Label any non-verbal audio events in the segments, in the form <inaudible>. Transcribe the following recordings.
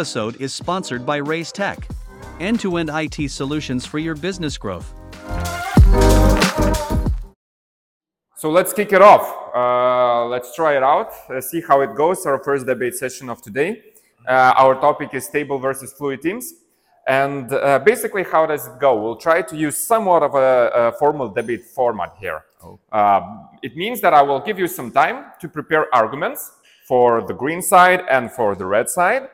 episode is sponsored by Reiz Tech, end to end IT solutions for your business growth. So let's kick it off. Uh, let's try it out, uh, see how it goes. Our first debate session of today. Uh, our topic is stable versus fluid teams. And uh, basically, how does it go? We'll try to use somewhat of a, a formal debate format here. Oh. Uh, it means that I will give you some time to prepare arguments for the green side and for the red side.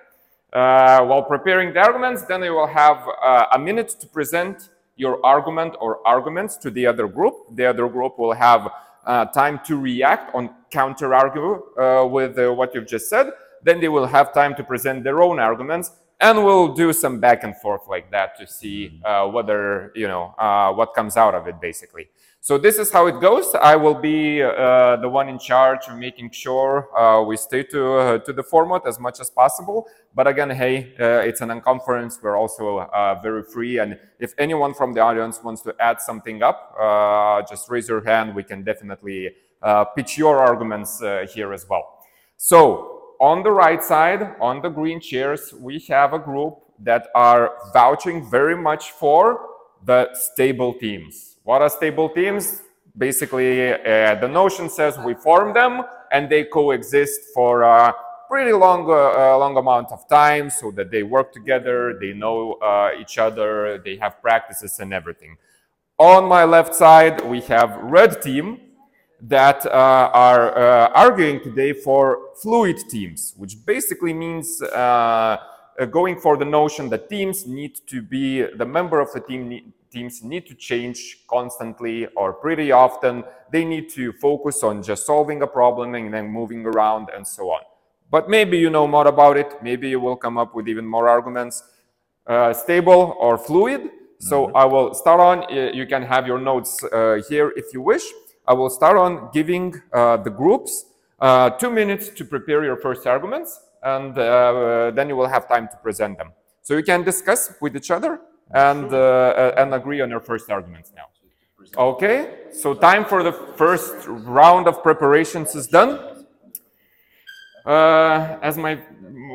Uh, while preparing the arguments, then you will have uh, a minute to present your argument or arguments to the other group. The other group will have uh, time to react on counter argue uh, with what you've just said. Then they will have time to present their own arguments and we'll do some back and forth like that to see uh, whether you know uh, what comes out of it basically so this is how it goes. I will be uh, the one in charge of making sure uh, we stay to uh, to the format as much as possible. But again hey uh, it's an unconference. We're also very free. And if anyone from the audience wants to add something up just raise your hand. We can definitely pitch your arguments here as well. So on the right side, on the green chairs, we have a group that are vouching very much for the stable teams. What are stable teams? Basically, uh, the notion says we form them and they coexist for a pretty long, uh, long amount of time so that they work together, they know uh, each other, they have practices and everything. On my left side, we have red team, that uh, are uh, arguing today for fluid teams, which basically means uh, going for the notion that teams need to be, the member of the team need, teams need to change constantly or pretty often. They need to focus on just solving a problem and then moving around and so on. But maybe you know more about it. Maybe you will come up with even more arguments. Uh, stable or fluid. So mm -hmm. I will start on. You can have your notes uh, here if you wish. I will start on giving uh, the groups uh, two minutes to prepare your first arguments, and uh, then you will have time to present them. So you can discuss with each other and, and agree on your first arguments now. Okay, so time for the first round of preparations is done. Uh, as my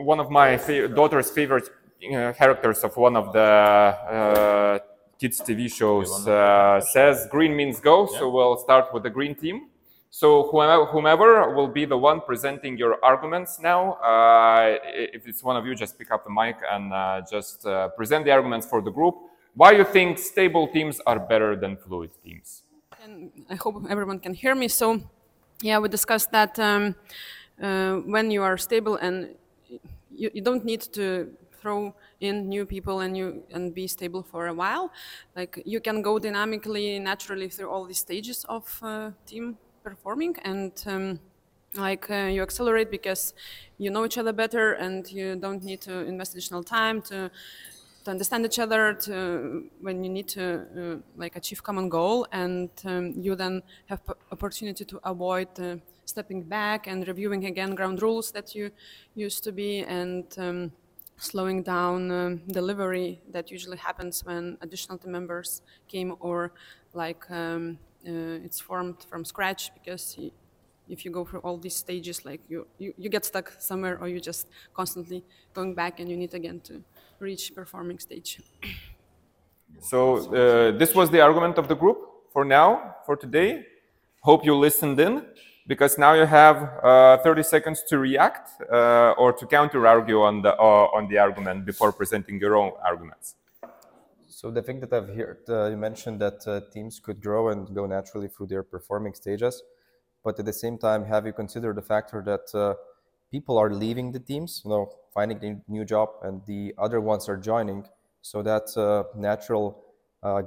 one of my fa daughter's favorite uh, characters of one of the uh, kids TV shows uh, says green means go. So we'll start with the green team. So whomever, will be the one presenting your arguments now. Uh, if it's one of you, just pick up the mic and uh, just uh, present the arguments for the group. Why you think stable teams are better than fluid teams? And I hope everyone can hear me. So yeah, we discussed that um, uh, when you are stable and you, you don't need to throw in new people and you and be stable for a while. Like you can go dynamically, naturally through all these stages of uh, team performing and. Um, like uh, you accelerate because you know each other better and you don't need to invest additional time to to understand each other to when you need to uh, like achieve common goal and um, you then have opportunity to avoid uh, stepping back and reviewing again ground rules that you used to be and um, slowing down um, delivery that usually happens when additional team members came or like um, it's formed from scratch because if you go through all these stages like you, you, you get stuck somewhere or you just constantly going back and you need again to reach performing stage. <coughs> so uh, this was the argument of the group for now, for today. Hope you listened in because now you have uh, 30 seconds to react uh, or to counter argue on the uh, on the argument before presenting your own arguments. So the thing that I've heard, uh, you mentioned that uh, teams could grow and go naturally through their performing stages, but at the same time, have you considered the factor that uh, people are leaving the teams, you know, finding a new job, and the other ones are joining, so that natural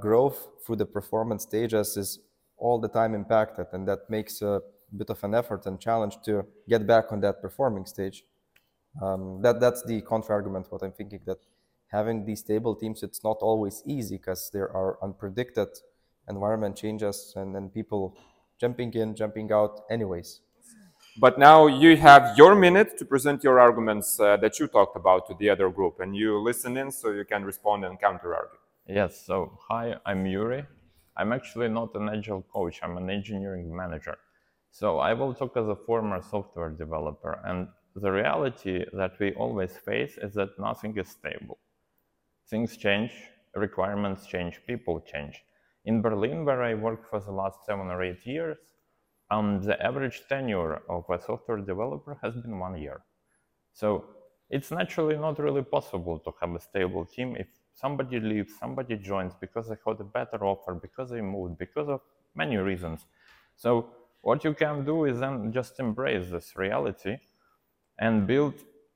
growth through the performance stages is all the time impacted, and that makes a bit of an effort and challenge to get back on that performing stage. Um, that that's the counter argument. What I'm thinking that having these stable teams, it's not always easy because there are unpredicted environment changes and then people jumping in, jumping out, anyways. But now you have your minute to present your arguments uh, that you talked about to the other group, and you listen in so you can respond and counter argue. Yes. So hi, I'm Yuri. I'm actually not an agile coach. I'm an engineering manager. So I will talk as a former software developer and the reality that we always face is that nothing is stable. Things change, requirements change, people change. In Berlin, where I worked for the last seven or eight years, um, the average tenure of a software developer has been one year. So it's naturally not really possible to have a stable team if somebody leaves, somebody joins because they got a better offer, because they moved, because of many reasons. So what you can do is then just embrace this reality and build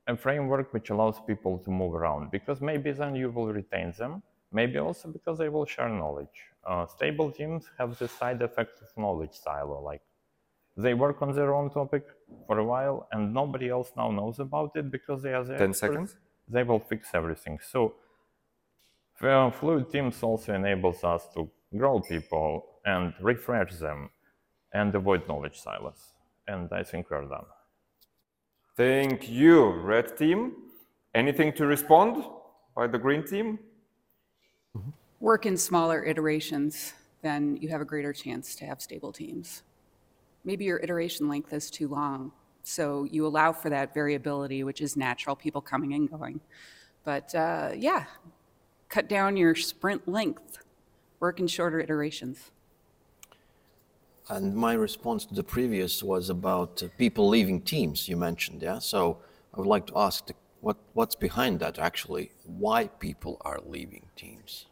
a framework which allows people to move around because maybe then you will retain them maybe also because they will share knowledge uh, stable teams have the side effect of knowledge silo like they work on their own topic for a while and nobody else now knows about it because they are the 10 experts. seconds. they will fix everything so uh, fluid teams also enables us to grow people and refresh them and avoid knowledge silos and i think we're done Thank you, red team. Anything to respond by the green team? work in smaller iterations, then you have a greater chance to have stable teams. Maybe your iteration length is too long, so you allow for that variability, which is natural, people coming and going. But uh, yeah, cut down your sprint length, work in shorter iterations. And my response to the previous was about uh, people leaving teams, you mentioned, yeah? So I would like to ask the, what, what's behind that actually? Why people are leaving teams?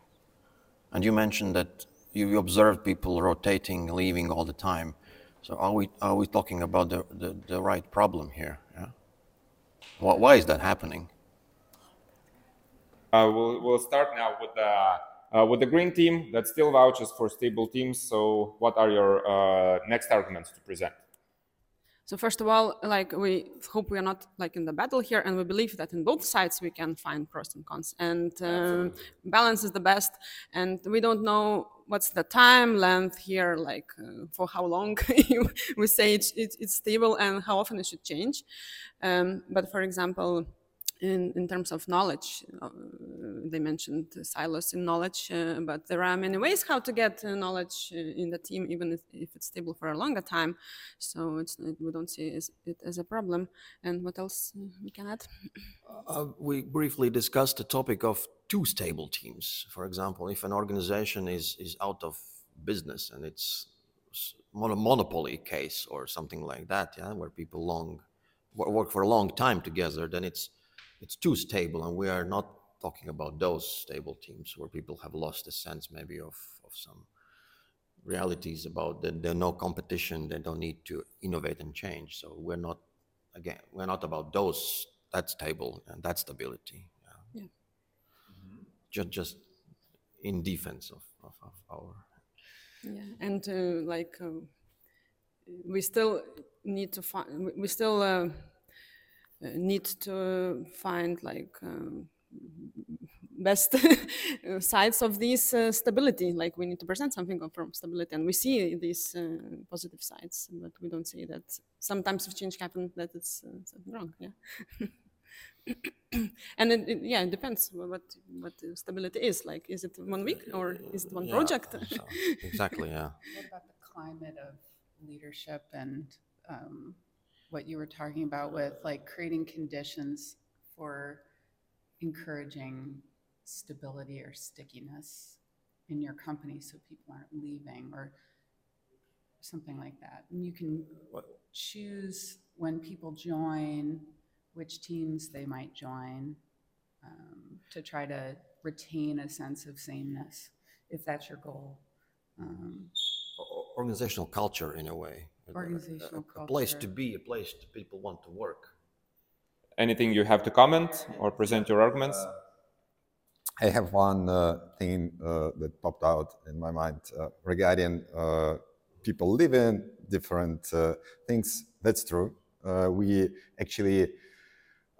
And you mentioned that you observed people rotating, leaving all the time. So are we, are we talking about the, the, the right problem here? Yeah? Why, why is that happening? Uh, we'll, we'll start now with the, uh, with the green team that still vouches for stable teams. So, what are your uh, next arguments to present? So first of all, like we hope we are not like in the battle here, and we believe that in both sides we can find pros and cons, and um, balance is the best. And we don't know what's the time length here, like uh, for how long <laughs> we say it's stable and how often it should change. Um, but for example, in, in terms of knowledge. Uh, they mentioned silos in knowledge, uh, but there are many ways how to get uh, knowledge uh, in the team, even if, if, it's stable for a longer time. So it's we don't see it as a problem. And what else we can add? Uh, we briefly discussed the topic of two stable teams. For example, if an organization is, is out of business and it's a monopoly case or something like that, yeah, where people long work for a long time together, then it's it's too stable, and we are not talking about those stable teams where people have lost a sense maybe of, of some realities about that there's no competition, they don't need to innovate and change. So we're not, again, we're not about those that stable and that stability. Yeah. yeah. Mm-hmm. Just, just in defense of, of, of our. Yeah, and uh, like uh, we still need to find, we still. Uh, need to find like um, best <laughs> sides of this uh, stability. Like we need to present something from stability and we see these uh, positive sides but we don't see that sometimes if change happens that it's uh, something wrong yeah. <coughs> And it, it, yeah it depends what what stability is. Like is it one week or is it one yeah, project? so, exactly yeah. What about the climate of leadership and um, what you were talking about with like creating conditions for encouraging stability or stickiness in your company so people aren't leaving or something like that. And you can choose when people join which teams they might join um, to try to retain a sense of sameness if that's your goal. Um, organizational culture in a way organizational a, a, a place to be a place people want to work. Anything you have to comment or present your arguments? Uh, i have one uh, thing uh, that popped out in my mind uh, regarding uh, people living different uh, things. That's true. We actually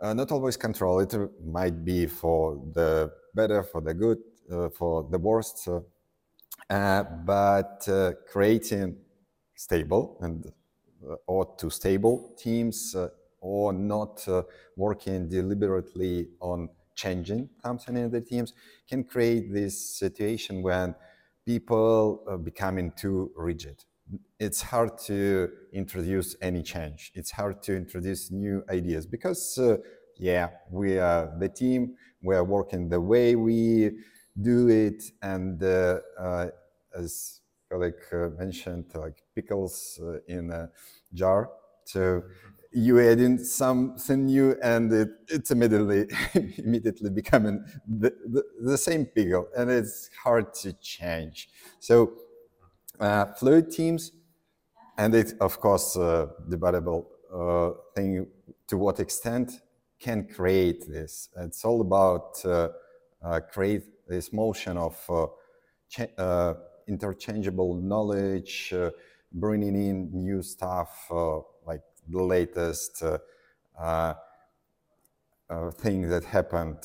not always control it. it might be for the better for the good for the worst uh, but uh, creating stable and uh, or too stable teams or not working deliberately on changing something in the teams can create this situation when people are becoming too rigid it's hard to introduce any change. It's hard to introduce new ideas because, uh, yeah, we are the team. We are working the way we do it, and uh, uh, as colleague uh, mentioned, like pickles uh, in a jar. So you add in something new, and it, it's immediately <laughs> immediately becoming the, the, the same pickle, and it's hard to change. So uh, fluid teams and it's of course a debatable uh, thing to what extent can create this. It's all about uh, uh, create this motion of uh, uh, interchangeable knowledge, uh, bringing in new stuff like the latest thing that happened,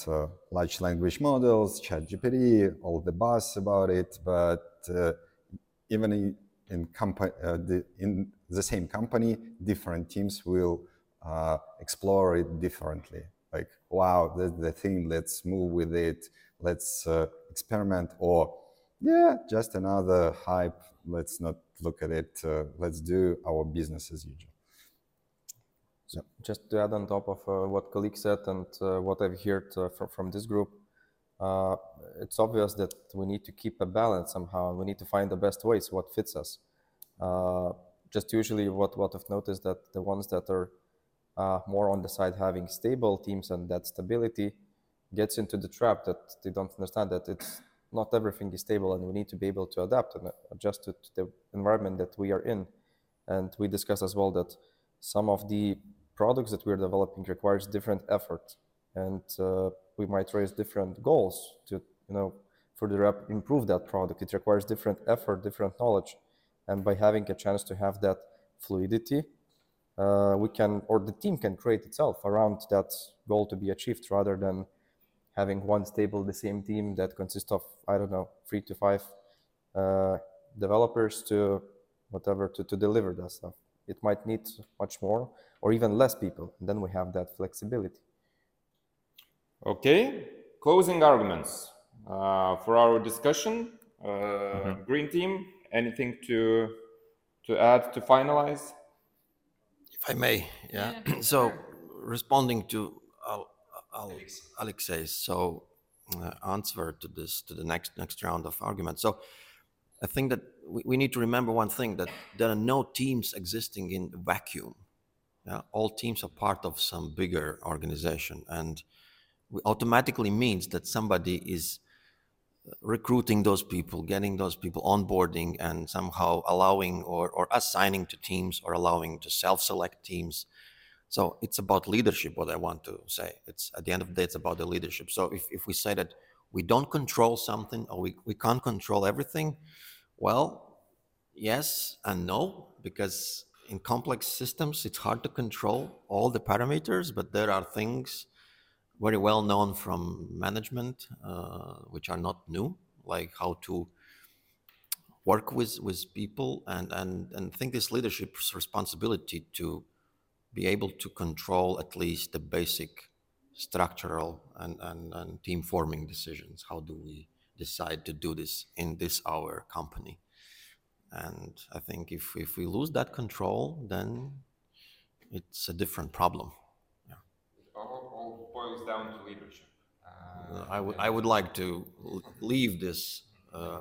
large language models, ChatGPT, all the buzz about it, but even in, uh, the, in the same company, different teams will uh, explore it differently. Like, wow, that's the thing, let's move with it, let's uh, experiment, or yeah, just another hype, let's not look at it, uh, let's do our business as usual. So just to add on top of uh, what colleague said and uh, what I've heard from, from this group, uh, it's obvious that we need to keep a balance somehow and we need to find the best ways what fits us. Uh, just usually what what i've noticed that the ones that are uh, more on the side having stable teams and that stability gets into the trap that they don't understand that it's not everything is stable and we need to be able to adapt and adjust to, the environment that we are in. And we discussed as well that some of the products that we're developing requires different effort. And uh, we might raise different goals to you know further improve that product. It requires different effort different knowledge. And by having a chance to have that fluidity uh, we can or the team can create itself around that goal to be achieved rather than having one stable the same team that consists of i don't know three to five uh, developers to whatever to, to deliver that stuff it might need much more or even less people And then we have that flexibility Okay, closing arguments uh, for our discussion. Uh, mm-hmm. Green team, anything to to add to finalize? If I may, yeah. yeah <clears throat> so, responding to Al, Al, Alexei's so uh, answer to this to the next next round of argument. So, I think that we, we need to remember one thing that there are no teams existing in vacuum. Yeah? All teams are part of some bigger organization and automatically means that somebody is recruiting those people, getting those people onboarding, and somehow allowing or, or assigning to teams or allowing to self-select teams. So it's about leadership. What I want to say, it's at the end of the day, it's about the leadership. So if, if we say that we don't control something or we, we can't control everything, well, yes and no, because in complex systems, it's hard to control all the parameters, but there are things very well known from management, uh, which are not new, like how to work with with people and and and think this leadership's responsibility to be able to control at least the basic structural and, and, and team forming decisions. How do we decide to do this in this our company? And I think if, if we lose that control, then it's a different problem Yeah. It all, boils down to leadership. Uh, I would I would like to leave this uh,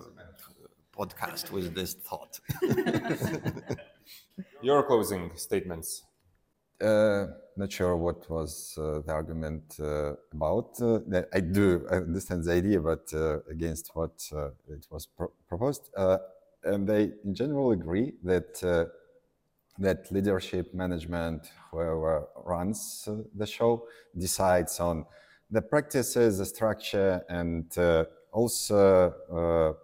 podcast with this thought. <laughs> Your closing statements. Uh, not sure what was uh, the argument uh, about. Uh, I do understand the idea, but uh, against what uh, it was pro proposed. and I in general agree that that leadership management, whoever runs the show, decides on the practices, the structure, and also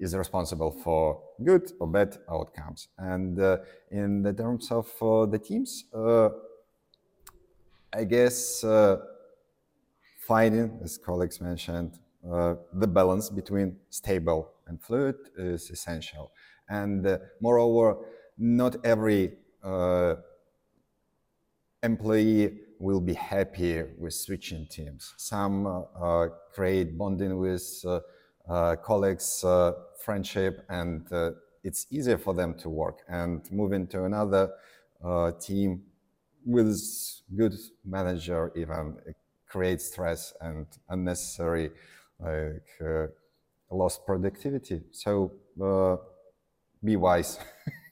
is responsible for good or bad outcomes. And uh, in the terms of uh, the teams, uh, I guess uh, finding, as colleagues mentioned, the balance between stable and fluid is essential. And moreover, not every uh, employee will be happy with switching teams. Some uh, create bonding with uh, uh colleagues, uh, friendship, and uh, it's easier for them to work and move into another uh, team with good manager even create stress and unnecessary like uh, lost productivity. So uh, be wise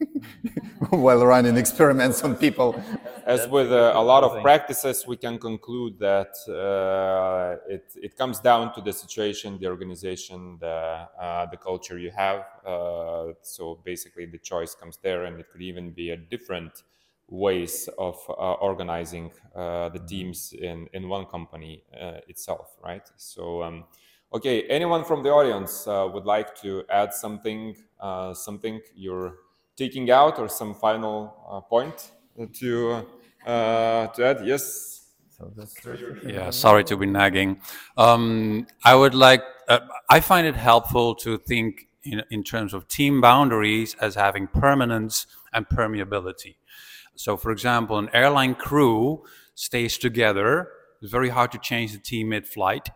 <laughs> while running experiments on people. As with uh, a lot of practices, we can conclude that uh, it, it comes down to the situation, the organization, the, uh, the culture you have. Uh, so basically, the choice comes there, and it could even be a different ways of uh, organizing uh, the teams in, in one company itself, right? So. Um, Okay, anyone from the audience uh, would like to add something, uh, something you're taking out, or some final uh, point to uh, to add? Yes. yeah, sorry to be nagging. Um, I would like. Uh, I find it helpful to think in, in terms of team boundaries as having permanence and permeability. So, for example, an airline crew stays together. It's very hard to change the team mid-flight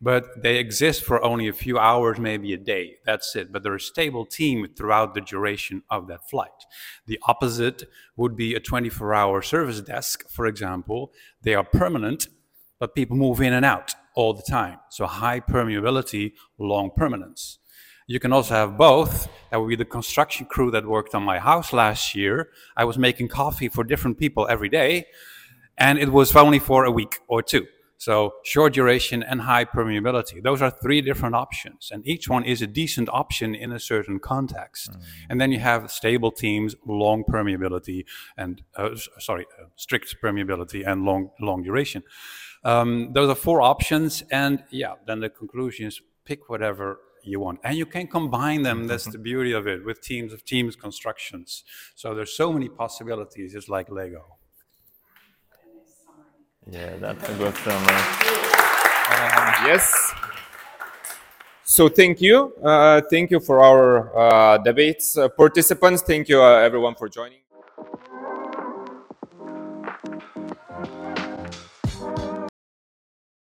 but they exist for only a few hours, maybe a day. That's it. But they're a stable team throughout the duration of that flight. The opposite would be a 24 hour service desk, for example. They are permanent, but people move in and out all the time. So high permeability, long permanence. You can also have both. That would be the construction crew that worked on my house last year. I was making coffee for different people every day, and it was only for a week or two. So short duration and high permeability. Those are three different options, and each one is a decent option in a certain context. Mm. And then you have stable teams, long permeability, and uh, sorry, uh, strict permeability and long long duration. Um, those are four options, and yeah, then the conclusion is pick whatever you want and you can combine them that's the beauty of it with teams of teams constructions so there's so many possibilities it's like lego yeah, that's a good summary. Uh, yes. So thank you. Uh, thank you for our uh, debates uh, participants. Thank you uh, everyone for joining.